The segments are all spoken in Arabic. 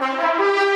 Thank you.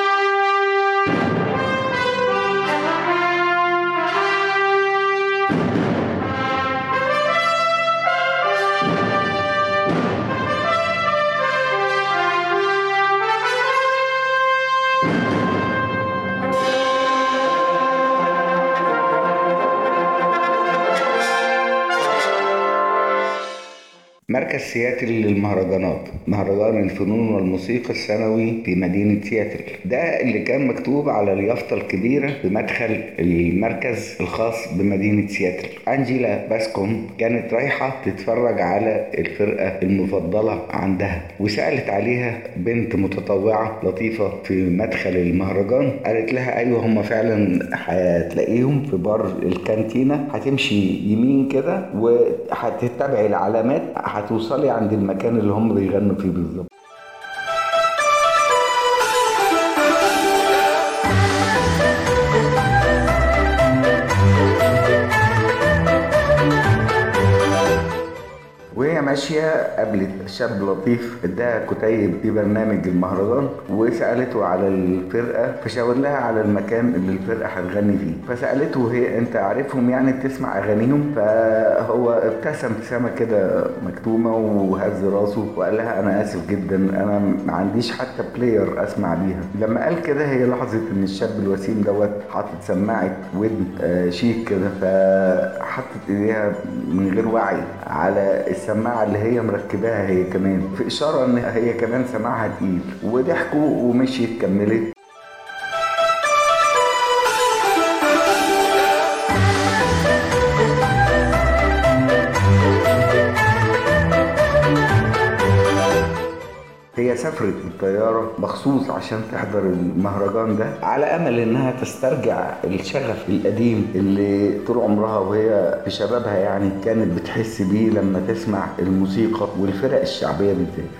مركز سياتل للمهرجانات. مهرجان الفنون والموسيقى السنوي في مدينة سياتل. ده اللي كان مكتوب على اليافطة الكبيرة بمدخل المركز الخاص بمدينة سياتل. أنجيلا باسكوم كانت رايحة تتفرج على الفرقة المفضلة عندها وسألت عليها بنت متطوعة لطيفة في مدخل المهرجان. قالت لها أيوة هم فعلا هتلاقيهم في بار الكانتينا هتمشي يمين كده وهتتبعي العلامات هتوصلي عند المكان اللي هم بيغنوا فيه بالظبط. وهي ماشية قابلت شاب لطيف اداها كتيب في برنامج المهرجان وسألته على الفرقة فشاور لها على المكان اللي الفرقة هتغني فيه. فسألته هي أنت عارفهم يعني بتسمع أغانيهم؟ فهو ابتسم ابتسامة كده مكتومة وهز راسه وقال لها أنا آسف جدا أنا ما عنديش حتى بلاير أسمع بيها. لما قال كده هي لاحظت إن الشاب الوسيم دوت حاطط سماعة ودن آه، شيك كده فحطت إيديها من غير وعي. على السماعة اللي هي مركباها هي كمان في إشارة إن هي كمان سماعها تقيل وضحكوا ومشيت كملت. هي سافرت بالطيارة مخصوص عشان تحضر المهرجان ده على أمل إنها تسترجع الشغف القديم اللي طول عمرها وهي في شبابها يعني كانت بتحس بيه لما تسمع الموسيقى والفرق الشعبية بالذات.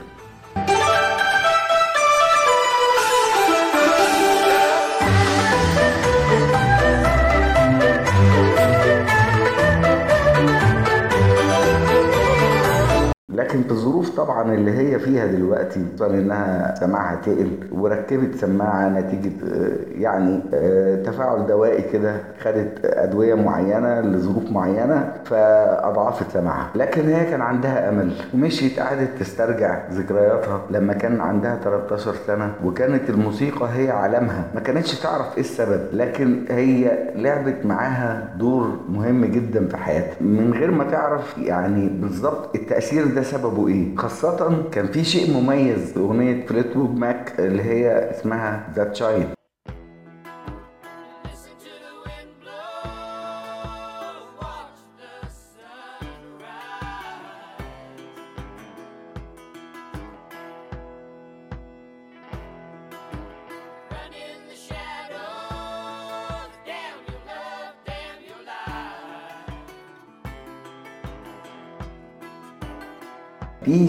لكن في الظروف طبعا اللي هي فيها دلوقتي خصوصا إنها سماعها تقل وركبت سماعة نتيجة آه، يعني آه، تفاعل دوائي كده خدت أدوية معينة لظروف معينة فأضعفت سماعها. لكن هي كان عندها أمل ومشيت قعدت تسترجع ذكرياتها لما كان عندها 13 سنة وكانت الموسيقى هي عالمها. ما كانتش تعرف إيه السبب لكن هي لعبت معاها دور مهم جدا في حياتها. من غير ما تعرف يعني بالظبط التأثير ده سببه إيه. خاصة كان في شيء مميز في أغنية Fleetwood Mac اللي هي اسمها The Child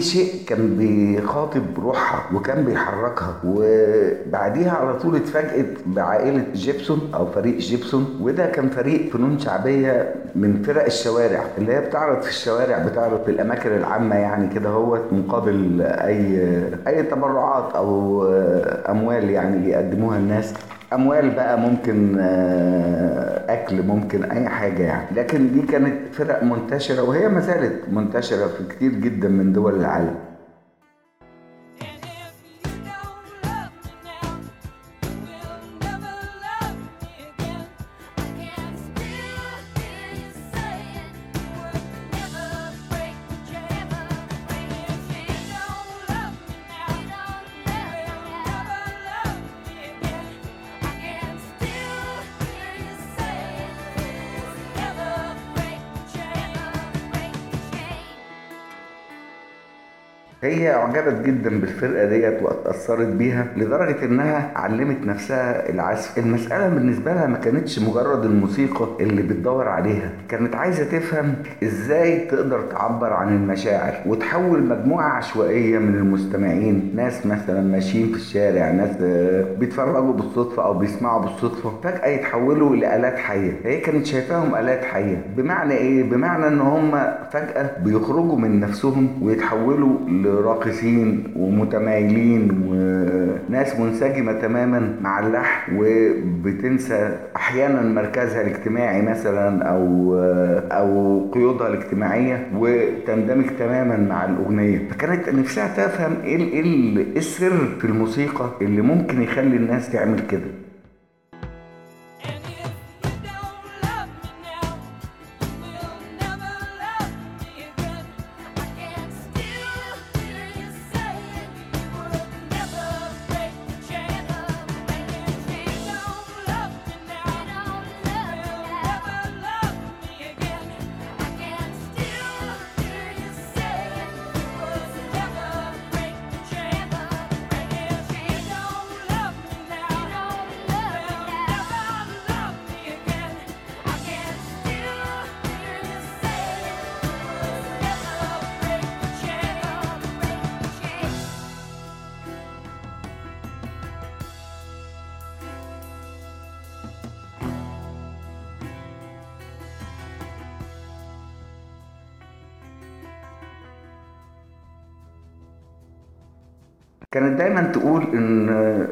شيء كان بيخاطب روحها وكان بيحركها. وبعديها على طول اتفاجئت بعائلة جيبسون أو فريق جيبسون وده كان فريق فنون شعبية من فرق الشوارع اللي هي بتعرض في الشوارع بتعرض في الأماكن العامة يعني كده هو مقابل أي أي تبرعات أو أموال يعني يقدموها الناس. أموال بقى ممكن آه، أكل ممكن أي حاجة يعني. لكن دي كانت فرق منتشرة وهي ما زالت منتشرة في كتير جدا من دول العالم. أعجبت جدا بالفرقة ديت واتأثرت بيها لدرجة إنها علمت نفسها العزف. المسألة بالنسبة لها ما كانتش مجرد الموسيقى اللي بتدور عليها كانت عايزة تفهم إزاي تقدر تعبر عن المشاعر وتحول مجموعة عشوائية من المستمعين. ناس مثلا ماشيين في الشارع ناس بيتفرجوا بالصدفة أو بيسمعوا بالصدفة فجأة يتحولوا لآلات حية. هي كانت شايفاهم آلات حية. بمعنى إيه؟ بمعنى إن هم فجأة بيخرجوا من نفسهم ويتحولوا وراقصين ومتمايلين وناس منسجمة تماما مع اللحن وبتنسى أحيانا مركزها الاجتماعي مثلا أو أو قيودها الاجتماعية وتندمج تماما مع الأغنية. فكانت نفسها تفهم ال- إيه إيه السر في الموسيقى اللي ممكن يخلي الناس تعمل كده. كانت دايما تقول إن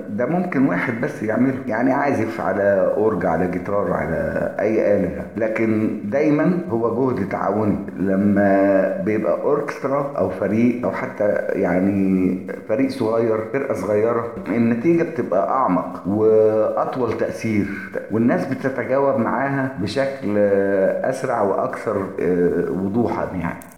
ده ممكن واحد بس يعمله. يعني عازف على أورج على جيتار على أي آلة. لكن دايما هو جهد تعاوني. لما بيبقى أوركسترا أو فريق أو حتى يعني فريق صغير فرقة صغيرة النتيجة بتبقى أعمق وأطول تأثير. والناس بتتجاوب معاها بشكل أسرع وأكثر وضوحا يعني.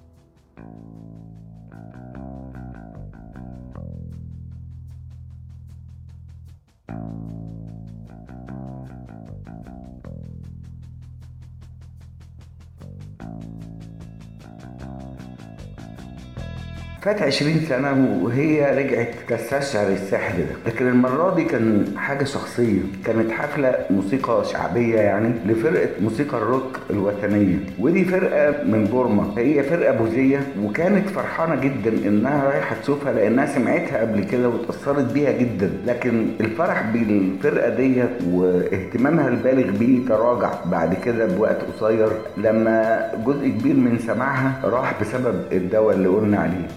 فات 20 سنة وهي رجعت تستشعر السحر ده. لكن المرة دي كان حاجة شخصية. كانت حفلة موسيقى شعبية يعني لفرقة موسيقى الروك الوطنية. ودي فرقة من بورما. هي فرقة بوذية وكانت فرحانة جدا إنها رايحة تشوفها لأنها سمعتها قبل كده واتأثرت بيها جدا. لكن الفرح بالفرقة ديت واهتمامها البالغ بيه تراجع بعد كده بوقت قصير لما جزء كبير من سماعها راح بسبب الدواء اللي قلنا عليه.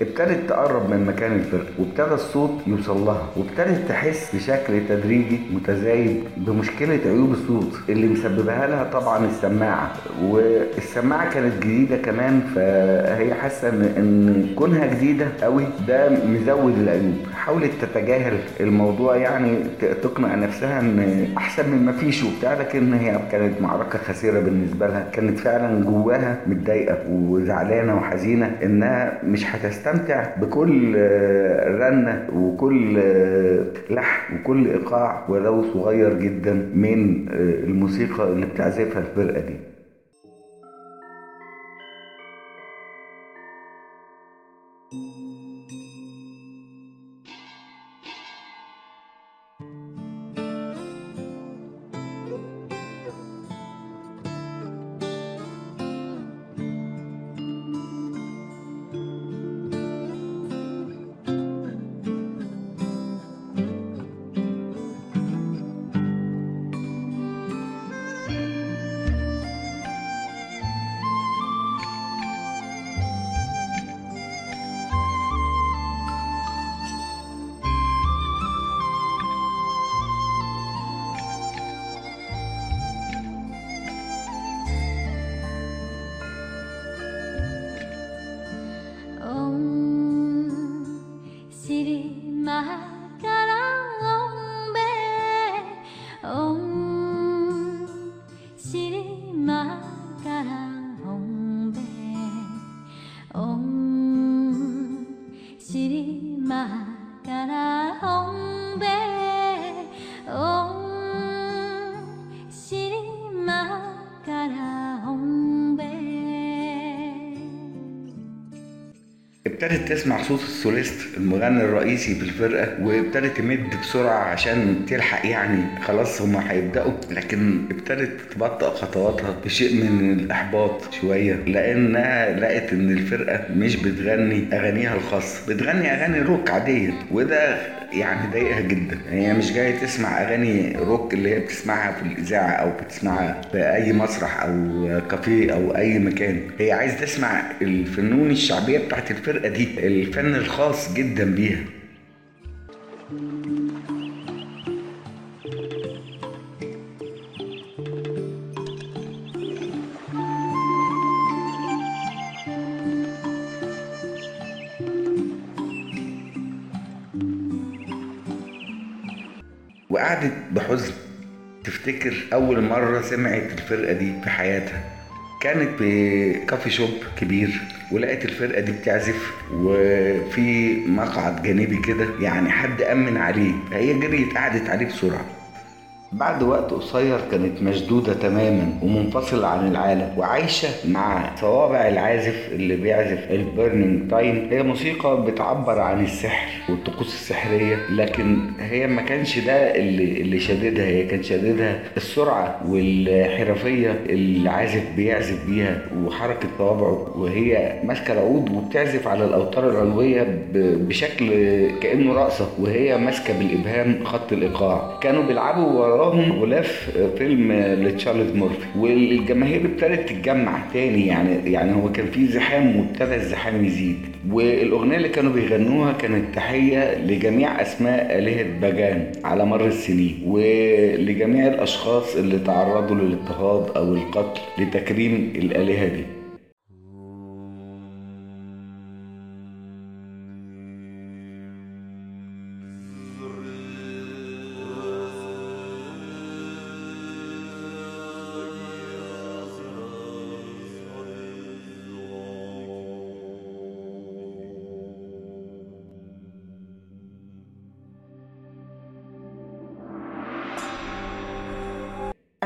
ابتدت تقرب من مكان الفرقة وابتدى الصوت يوصل لها وابتدت تحس بشكل تدريجي متزايد بمشكلة عيوب الصوت اللي مسببها لها طبعا السماعة. والسماعة كانت جديدة كمان فهي حاسة ان كونها جديدة قوي ده مزود العيوب. حاولت تتجاهل الموضوع يعني تقنع نفسها إن أحسن من ما فيش وبتاع لكن هي كانت معركة خسيرة بالنسبة لها. كانت فعلا جواها متضايقة وزعلانة وحزينة إنها مش هتستمتع بكل آه، رنة وكل آه، لحن وكل إيقاع ولو صغير جدا من آه، الموسيقى اللي بتعزفها الفرقة دي. ابتدت تسمع صوت السوليست المغني الرئيسي في الفرقة وابتدت تمد بسرعة عشان تلحق يعني خلاص هما هيبدأوا لكن ابتدت تبطئ خطواتها بشيء من الإحباط شوية لأنها لقت إن الفرقة مش بتغني أغانيها الخاصة بتغني أغاني روك عادية وده يعني ضايقها جدا. هي مش جاية تسمع أغاني روك اللي هي بتسمعها في الإذاعة أو بتسمعها في أي مسرح أو كافيه أو أي مكان. هي عايز تسمع الفنون الشعبية بتاعت الفرقة دي الفن الخاص جدا بيها. وقعدت بحزن. تفتكر أول مرة سمعت الفرقة دي في حياتها؟ كانت في coffee shop كبير ولقيت الفرقة دي بتعزف وفي مقعد جانبي كده يعني حد أمن عليه. هي جريت قعدت عليه بسرعة. بعد وقت قصير كانت مشدودة تماما ومنفصلة عن العالم وعايشة مع صوابع العازف اللي بيعزف ال Burning Time هي موسيقى بتعبر عن السحر والطقوس السحرية لكن هي ما كانش ده اللي, اللي شددها. هي كان شددها السرعة والحرفية اللي العازف بيعزف بيها وحركة صوابعه وهي ماسكة العود وبتعزف على الأوتار العلوية بشكل كأنه رقصة. وهي ماسكة بالإبهام خط الإيقاع. كانوا بيلعبوا وراهم غلاف فيلم لتشارلز مورفي والجماهير ابتدت تتجمع تاني يعني يعني هو كان في زحام وابتدى الزحام يزيد. والأغنية اللي كانوا بيغنوها كانت تحية لجميع أسماء آلهة باجان على مر السنين ولجميع الأشخاص اللي تعرضوا للاضطهاد أو القتل لتكريم الآلهة دي.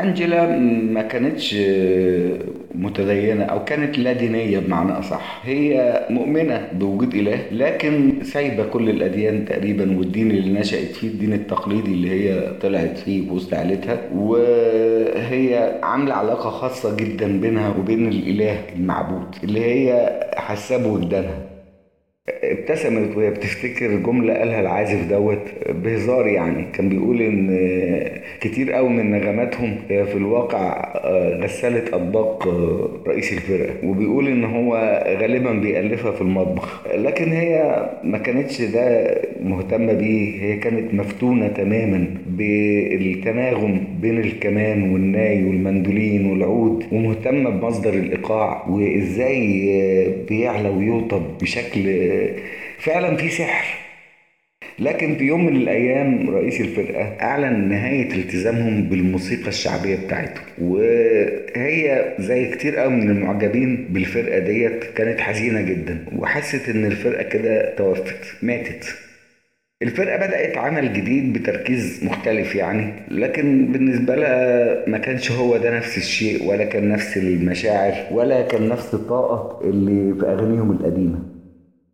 أنجيلا ما كانتش متدينة أو كانت لا دينية بمعنى أصح. هي مؤمنة بوجود إله لكن سايبة كل الأديان تقريبا والدين اللي نشأت فيه الدين التقليدي اللي هي طلعت فيه في وسط عيلتها. وهي عاملة علاقة خاصة جدا بينها وبين الإله المعبود اللي هي حاساه بوجدانها ابتسمت وهي بتفتكر جملة قالها العازف دوت بهزار يعني. كان بيقول إن كتير قوي من نغماتهم هي في الواقع غسالة أطباق رئيس الفرقة. وبيقول إن هو غالبا بيألفها في المطبخ. لكن هي ما كانتش ده مهتمة بيه. هي كانت مفتونة تماما بالتناغم بين الكمان والناي والمندولين والعود ومهتمة بمصدر الإيقاع وإزاي بيعلى ويوطب بشكل فعلا في سحر. لكن في يوم من الأيام رئيس الفرقة أعلن نهاية التزامهم بالموسيقى الشعبية بتاعته. وهي زي كتير قوي من المعجبين بالفرقة ديت كانت حزينة جدا وحست إن الفرقة كده توفت ماتت. الفرقة بدأت عمل جديد بتركيز مختلف يعني لكن بالنسبة لها ما كانش هو ده نفس الشيء ولا كان نفس المشاعر ولا كان نفس الطاقة اللي في أغانيهم القديمة.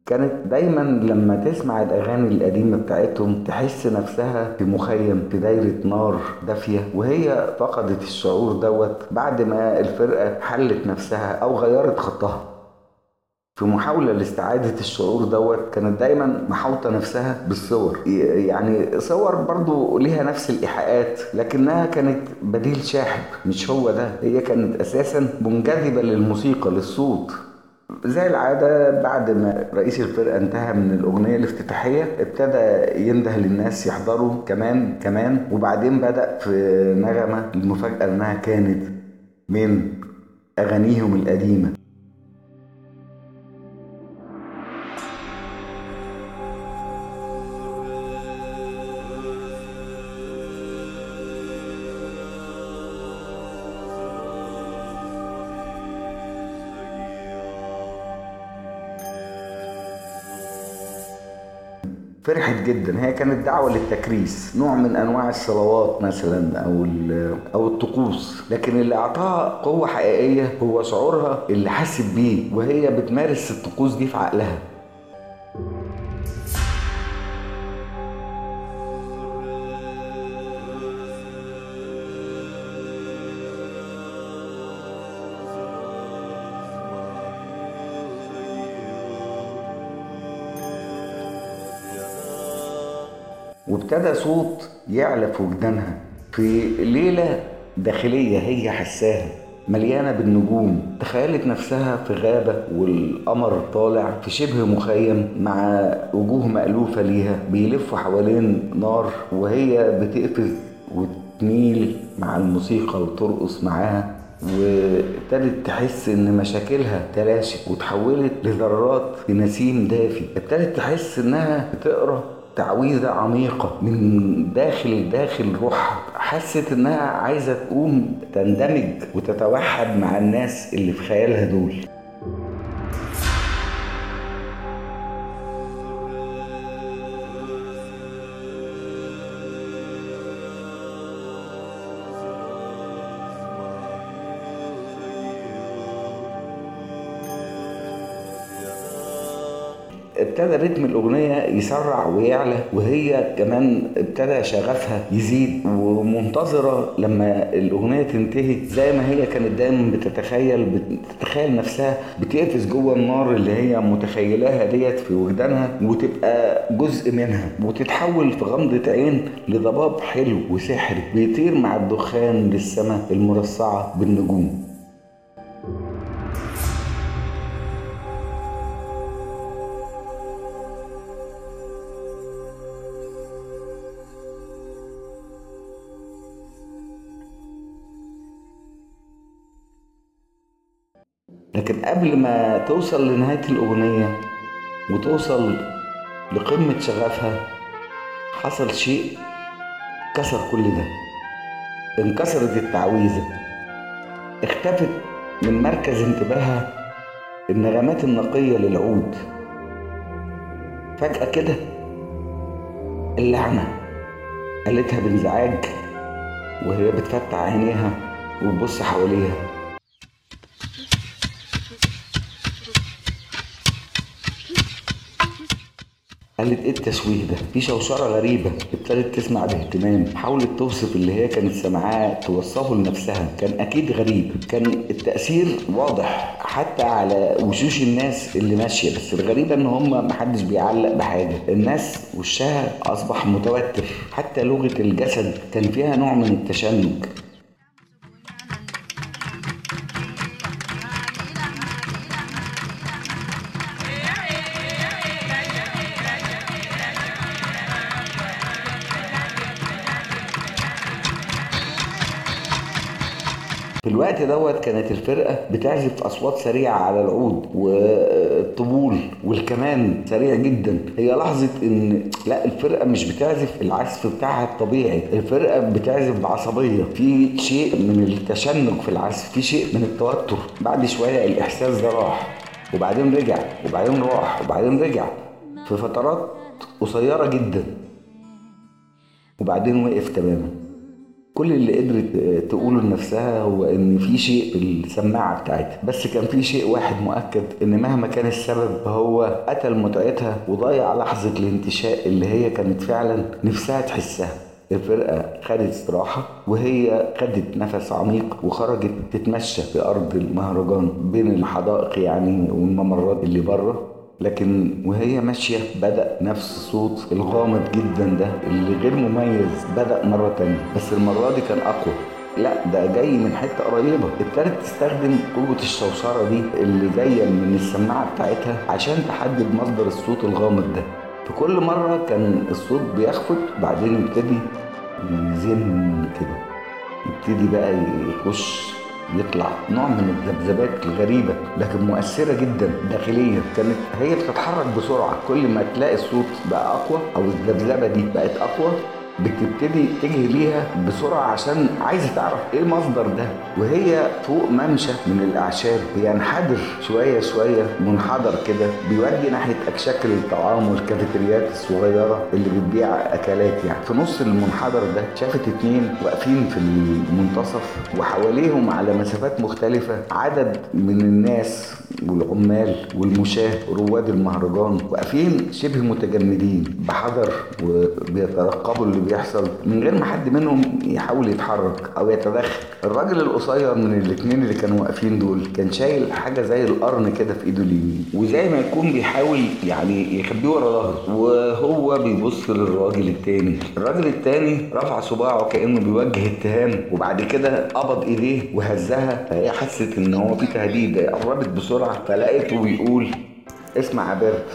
كانت دايما لما تسمع الأغاني القديمة بتاعتهم تحس نفسها في مخيم في دايرة نار دافية وهي فقدت الشعور دوت بعد ما الفرقة حلت نفسها أو غيرت خطها. في محاولة لاستعادة الشعور دوت كانت دايما محاوطة نفسها بالصور. يعني صور برضو ليها نفس الإيحاءات لكنها كانت بديل شاحب مش هو ده. هي كانت أساسا منجذبة للموسيقى للصوت. زي العادة بعد ما رئيس الفرقة انتهى من الأغنية الافتتاحية ابتدى ينده للناس يحضروا كمان كمان وبعدين بدأ في نغمة المفاجأة إنها كانت من أغانيهم القديمة. فرحت جدا. هي كانت دعوة للتكريس نوع من أنواع الصلوات مثلا أو أو الطقوس. لكن اللي أعطاها قوة حقيقية هو شعورها اللي حست بيه وهي بتمارس الطقوس دي في عقلها. وابتدى صوت يعلى في وجدانها في ليلة داخلية هي حساها مليانة بالنجوم تخيلت نفسها في غابة والقمر طالع في شبه مخيم مع وجوه مألوفة ليها بيلفوا حوالين نار وهي بتقفز وتميل مع الموسيقى وترقص معاها وابتدت تحس إن مشاكلها تلاشت وتحولت لذرات في نسيم دافي ابتدت تحس إنها بتقرأ تعويذة عميقة من داخل داخل روحها حست إنها عايزة تقوم تندمج وتتوحد مع الناس اللي في خيالها دول. ابتدى رتم الأغنية يسرع ويعلى وهي كمان ابتدى شغفها يزيد ومنتظرة لما الأغنية تنتهي. زي ما هي كانت دايما بتتخيل بتتخيل نفسها بتقفز جوه النار اللي هي متخيلاها ديت في وجدانها وتبقى جزء منها وتتحول في غمضة عين لضباب حلو وسحري بيطير مع الدخان للسماء المرصعة بالنجوم. قبل ما توصل لنهاية الأغنية وتوصل لقمة شغفها حصل شيء كسر كل ده. انكسرت التعويذة. اختفت من مركز انتباهها النغمات النقية للعود. فجأة كده اللعنة قالتها بانزعاج وهي بتفتح عينيها وتبص حواليها. قالت إيه التشويه ده؟ في شوشرة غريبة ابتدت تسمع باهتمام حاولت توصف اللي هي كانت سامعاه توصفه لنفسها. كان أكيد غريب. كان التأثير واضح حتى على وشوش الناس اللي ماشية. بس الغريبة إن هم محدش بيعلق بحاجة. الناس وشها أصبح متوتر. حتى لغة الجسد كان فيها نوع من التشنج. الوقت دوت كانت الفرقة بتعزف أصوات سريعة على العود والطبول والكمان سريع جدا. هي لاحظت إن لا الفرقة مش بتعزف العزف بتاعها الطبيعي الفرقة بتعزف بعصبية. في شيء من التشنج في العزف في شيء من التوتر. بعد شوية الإحساس ده راح وبعدين رجع وبعدين راح وبعدين رجع في فترات قصيرة جدا. وبعدين وقف تماما. كل اللي قدرت تقوله لنفسها هو إن في شيء السماعة بتاعتها. بس كان في شيء واحد مؤكد إن مهما كان السبب هو قتل متعتها وضيع لحظة الانتشاء اللي هي كانت فعلا نفسها تحسها. الفرقة خدت استراحة وهي خدت نفس عميق وخرجت تتمشى في أرض المهرجان بين الحدائق يعني والممرات اللي بره. لكن وهي ماشية بدأ نفس الصوت الغامض جدا ده اللي غير مميز بدأ مرة تانية. بس المرة دي كان أقوى. لا ده جاي من حتة قريبة. ابتدت تستخدم قوة الشوشرة دي اللي جاية من السماعة بتاعتها عشان تحدد مصدر الصوت الغامض ده. في كل مرة كان الصوت بيخفت بعدين يبتدي يزن كده. يبتدي بقى يخش يطلع نوع من الذبذبات الغريبة لكن مؤثرة جدا داخليا. كانت هي بتتحرك بسرعة. كل ما تلاقي الصوت بقى أقوى أو الذبذبة دي بقت أقوى بتبتدي تجري ليها بسرعة عشان عايزة تعرف إيه المصدر ده. وهي فوق ممشى من الأعشاب بينحدر شوية شوية منحدر كده بيودي ناحية أكشاك الطعام والكافيتريات الصغيرة اللي بتبيع أكلات يعني. في نص المنحدر ده شافت اتنين واقفين في المنتصف وحواليهم على مسافات مختلفة عدد من الناس والعمال والمشاة رواد المهرجان واقفين شبه متجمدين بحذر وبيترقبوا اللي بيحصل من غير ما حد منهم يحاول يتحرك أو يتدخل. الراجل القصير من الاتنين اللي كانوا واقفين دول كان شايل حاجة زي القرن كده في إيده اليمين وزي ما يكون بيحاول يعني يخبيه ورا ظهره. وهو بيبص للراجل التاني. الراجل التاني رفع صباعه كأنه بيوجه اتهام وبعد كده قبض إيديه وهزها. فهي حست إن هو في تهديد قربت بسرعة فلقيته بيقول اسمع يا بيرت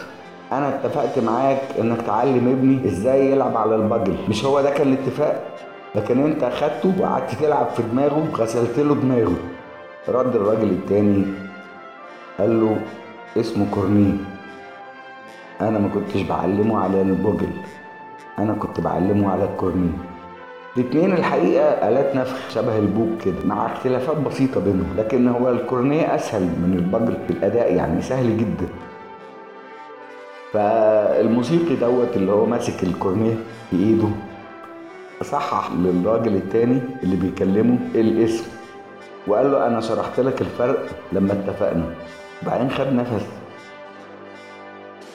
أنا اتفقت معاك إنك تعلم ابني إزاي يلعب على البجل مش هو ده كان الاتفاق؟ لكن أنت أخدته وقعدت تلعب في دماغه وغسلت له دماغه. رد الراجل التاني قال له اسمه كورنيه أنا ما كنتش بعلمه على البجل أنا كنت بعلمه على الكورنيه الاتنين الحقيقة آلات نفخ شبه البوك كده مع اختلافات بسيطة بينهم لكن هو الكورنيه أسهل من البجل في الأداء يعني سهل جدا. فالموسيقي دوت اللي هو ماسك الكورنيه في ايده صحح للراجل التاني اللي بيكلمه الاسم وقال له أنا شرحت لك الفرق لما اتفقنا. وبعدين خد نفس.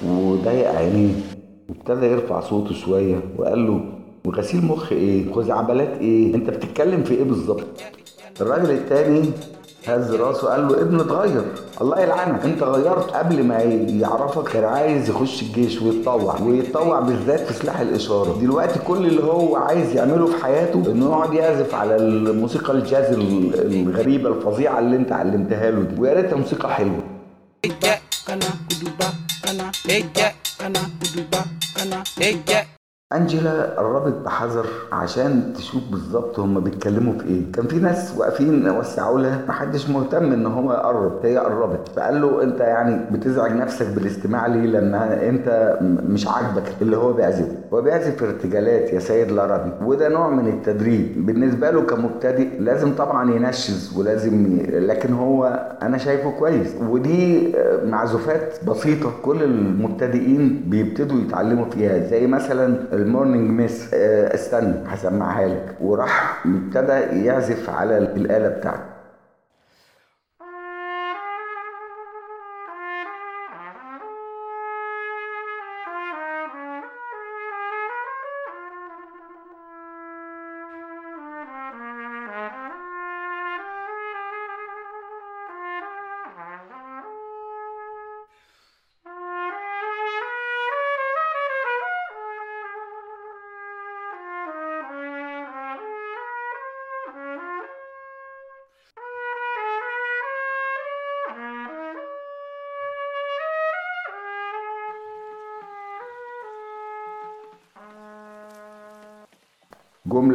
وضيق عينيه وابتدى يرفع صوته شوية وقال له وغسيل مخ إيه؟ خزعبلات إيه؟ أنت بتتكلم في إيه بالظبط؟ الراجل التاني هز راسه قال له ابنه اتغير. الله يلعنك انت غيرت قبل ما يعرفك كان عايز يخش الجيش ويتطوع ويتطوع بالذات في سلاح الإشارة. دلوقتي كل اللي هو عايز يعمله في حياته إنه يقعد يعزف على الموسيقى الجاز الغريبة الفظيعة اللي انت علمتها له دي. ويا ريتها موسيقى حلوة. انجيلا قربت بحذر عشان تشوف بالظبط هما بيتكلموا في إيه. كان في ناس واقفين وسعوا لها محدش مهتم إن هو يقرب هي قربت. فقال له أنت يعني بتزعج نفسك بالاستماع ليه لما أنت مش عاجبك اللي هو بيعزفه؟ هو بيعزف ارتجالات يا سيد العربي وده نوع من التدريب. بالنسبة له كمبتدئ لازم طبعا ينشز ولازم ي... لكن هو أنا شايفه كويس. ودي معزوفات بسيطة كل المبتدئين بيبتدوا يتعلموا فيها. زي مثلا ال Morning Mist آه، استنى هسمعها لك. وراح ابتدى يعزف على الآلة بتاعته.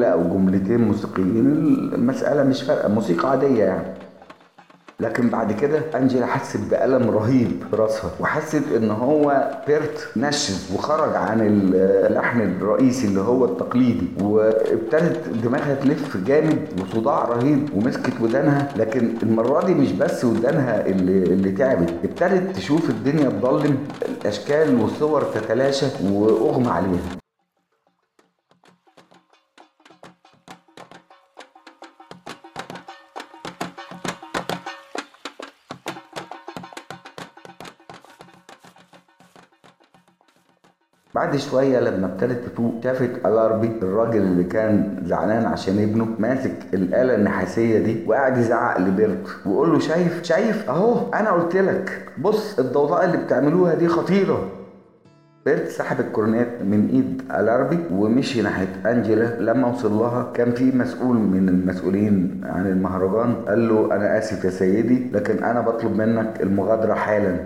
جملة أو جملتين موسيقيين المسألة مش فارقة موسيقى عادية يعني. لكن بعد كده أنجيلا حست بألم رهيب في راسها وحست إن هو بيرت نشز وخرج عن اللحن الرئيسي اللي هو التقليدي وابتدت دماغها تلف جامد وصداع رهيب ومسكت ودانها. لكن المرة دي مش بس ودانها اللي, اللي تعبت ابتدت تشوف الدنيا تضلم الأشكال والصور تتلاشى وأغمى عليها. بعد شوية لما ابتدت تفوق شافت الاربي الراجل اللي كان زعلان عشان ابنه ماسك الآلة النحاسية دي وقاعد يزعق لبيرت ويقول له شايف شايف؟ أهو أنا قلت لك بص الضوضاء اللي بتعملوها دي خطيرة. بيرت سحب الكورنيت من إيد الاربي ومشي ناحية أنجيلا. لما وصل لها كان في مسؤول من المسؤولين عن المهرجان قال له أنا آسف يا سيدي لكن أنا بطلب منك المغادرة حالا.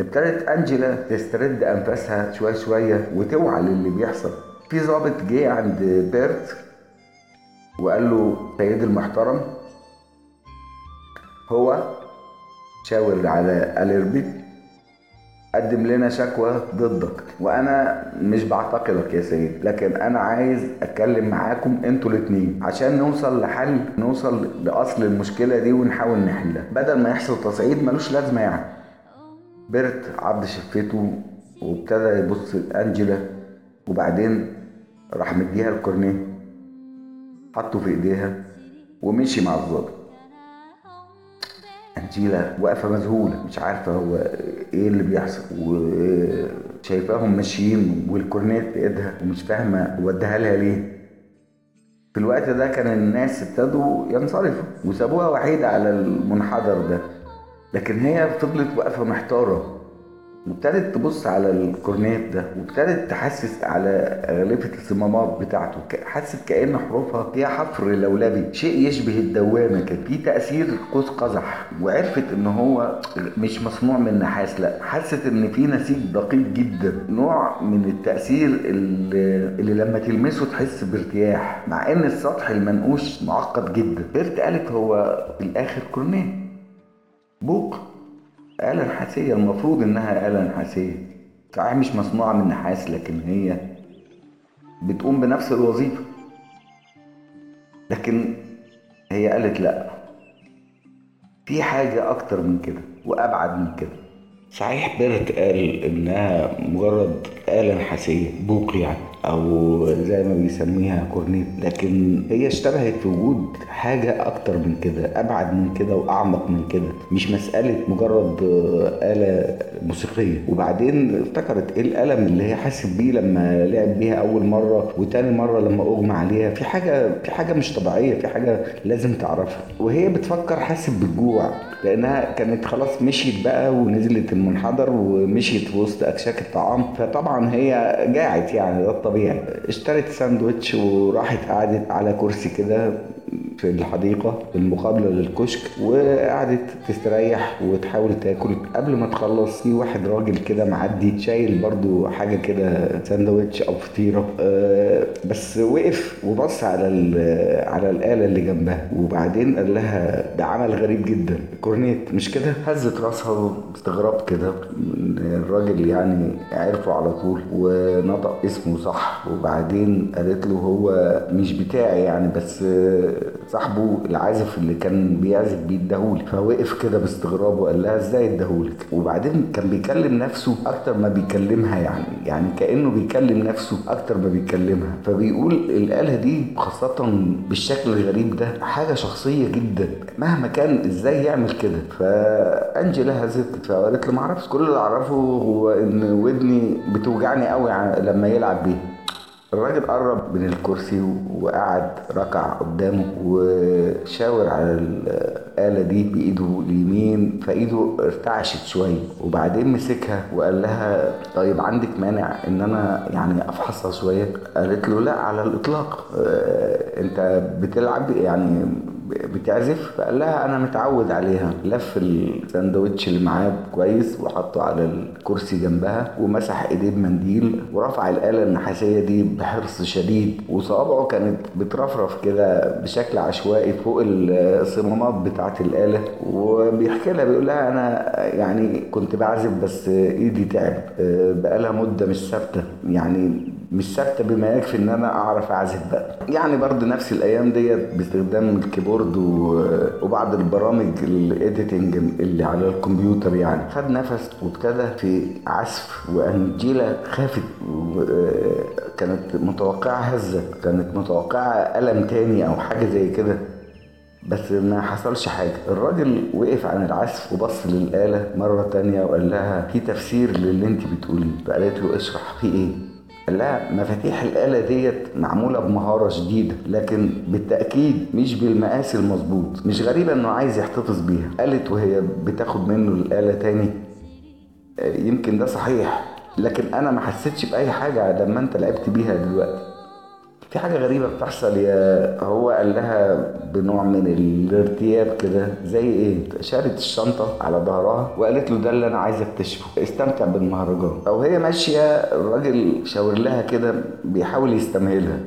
ابتدت أنجيلا تسترد أنفاسها شوية شوية وتوعى للي بيحصل. في ضابط جه عند بيرت وقال له سيدي المحترم هو شاور على الاربي قدم لنا شكوى ضدك وأنا مش بعتقلك يا سيد لكن أنا عايز أتكلم معاكم أنتوا الاتنين عشان نوصل لحل نوصل لأصل المشكلة دي ونحاول نحلها. بدل ما يحصل تصعيد ملوش لازمة يعني. بيرت عض شفته وابتدى يبص لانجيلا وبعدين راح مديها الكورنيه حطه في إيديها ومشي مع الظابط. أنجيلا واقفة مذهولة مش عارفة هو إيه اللي بيحصل وشايفاهم ماشيين والكورنيت في إيدها ومش فاهمة وديها لها ليه. في الوقت ده كان الناس ابتدوا ينصرفوا وسابوها وحيدة على المنحدر ده. لكن هي فضلت واقفة محتارة. وابتدت تبص على الكورنيت ده وابتدت تحسس على غلفة الصمامات بتاعته. حست كأن حروفها فيها حفر لولبي. شيء يشبه الدوامة كده. في تأثير قوس قزح. وعرفت إن هو مش مصنوع من نحاس لأ. حست إن في نسيج دقيق جدا. نوع من التأثير اللي, اللي لما تلمسه تحس بارتياح. مع إن السطح المنقوش معقد جدا. بيرت قالت هو في الآخر كورنيت. بوق آلة نحاسية المفروض إنها آلة نحاسية. صحيح مش مصنوعة من نحاس لكن هي بتقوم بنفس الوظيفة. لكن هي قالت لأ. في حاجة أكتر من كده وأبعد من كده. صحيح بيرت قال إنها مجرد آلة نحاسية بوق يعني. أو زي ما بيسميها كورنيت. لكن هي اشتبهت في وجود حاجة أكتر من كده أبعد من كده وأعمق من كده. مش مسألة مجرد آه، آلة موسيقية. وبعدين افتكرت إيه الألم اللي هي حست بيه لما لعب بيها أول مرة وتاني مرة لما أغمى عليها. في حاجة في حاجة مش طبيعية في حاجة لازم تعرفها. وهي بتفكر حست بالجوع لأنها كانت خلاص مشيت بقى ونزلت المنحدر ومشيت في وسط أكشاك الطعام. فطبعا هي جاعت يعني ده الطبيعي. اشترت ساندوتش وراحت قعدت على كرسي كده في الحديقة المقابلة للكشك وقعدت تستريح وتحاول تاكل. قبل ما تخلص في واحد راجل كده معدي شايل برضو حاجة كده ساندوتش أو فطيرة. أه بس وقف وبص على على الآلة اللي جنبها. وبعدين قال لها ده عمل غريب جدا. كورنيت مش كده؟ هزت راسها باستغراب كده. الراجل يعني عرفه على طول ونطق اسمه صح. وبعدين قالت له هو مش بتاعي يعني بس صاحبه العازف اللي كان بيعزف بيه فوقف كده باستغراب وقال لها إزاي اداهولك؟ وبعدين كان بيكلم نفسه أكتر ما بيكلمها يعني. يعني كأنه بيكلم نفسه أكتر ما بيكلمها. فبيقول الآلة دي خاصة بالشكل الغريب ده حاجة شخصية جدا. مهما كان إزاي يعمل كده؟ فانجلا هزت فقالت له معرفش كل اللي أعرفه هو إن ودني بتوجعني قوي لما يلعب بيها. الراجل قرب من الكرسي وقعد ركع قدامه وشاور على الآلة دي بإيده اليمين فإيده ارتعشت شوية وبعدين مسكها وقال لها طيب عندك مانع إن أنا يعني أفحصها شوية؟ قالت له لا على الإطلاق آه، أنت بتلعب يعني بتعزف؟ فقال لها أنا متعود عليها. لف الساندوتش اللي معاه كويس وحطه على الكرسي جنبها ومسح إيديه بمنديل ورفع الآلة النحاسية دي بحرص شديد. وصوابعه كانت بترفرف كده بشكل عشوائي فوق الصمامات بتاعه الآلة. وبيحكي لها بيقول لها أنا يعني كنت بعزف بس إيدي تعب بقالها مدة مش ثابتة. يعني مش ثابتة بما يكفي إن أنا أعرف أعزف بقى. يعني برضه نفس الأيام ديت باستخدام ال keyboard وبعض البرامج ال editing اللي على الكمبيوتر يعني. خد نفس وابتدى في عزف وانجيلا خافت كانت متوقعة هزة كانت متوقعة ألم تاني أو حاجة زي كده. بس ما حصلش حاجة. الراجل وقف عن العزف وبص للآلة مرة تانية وقال لها في تفسير للي أنت بتقوليه. فقالت له اشرح في إيه؟ لها مفاتيح الآلة ديت معمولة بمهارة شديدة لكن بالتأكيد مش بالمقاس المظبوط مش غريبة إنه عايز يحتفظ بيها. قالت وهي بتاخد منه الآلة تاني. آه، يمكن ده صحيح لكن أنا ما حسيتش بأي حاجة لما أنت لعبت بيها دلوقتي. في حاجة غريبة بتحصل يا هو قال لها بنوع من الارتياب كده زي إيه؟ شالت الشنطة على ظهرها وقالت له ده اللي أنا عايز اكتشفه استمتع بالمهرجان. أو هي ماشية الراجل شاور لها كده بيحاول يستمهلها.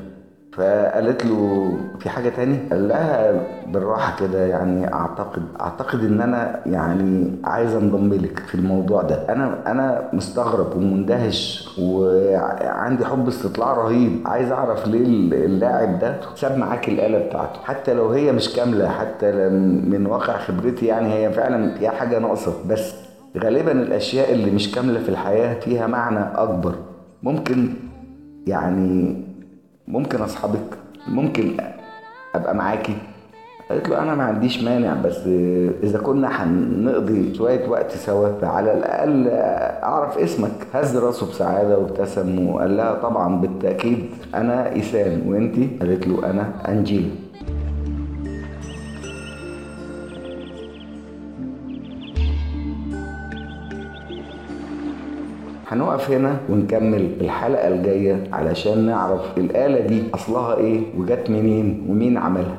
فقالت له في حاجة تاني؟ قال لها بالراحة كده يعني أعتقد أعتقد إن أنا يعني عايز انضم لك في الموضوع ده. أنا أنا مستغرب ومندهش وعندي حب استطلاع رهيب. عايز أعرف ليه اللاعب ده ساب معاك الآلة بتاعته؟ حتى لو هي مش كاملة حتى من واقع خبرتي يعني هي فعلا فيها حاجة ناقصة. بس غالبا الأشياء اللي مش كاملة في الحياة فيها معنى أكبر. ممكن يعني ممكن أصحابك ممكن أبقى معاكي؟ قالت له أنا ما عنديش مانع بس إذا كنا هنقضي شوية وقت سوا فعلى الأقل أعرف اسمك. هز راسه بسعادة وابتسم وقال لها طبعا بالتأكيد أنا إيسان وأنتي؟ قالت له أنا انجيلا هنقف هنا ونكمل الحلقة الجاية علشان نعرف الآلة دي أصلها إيه وجت منين ومين عملها.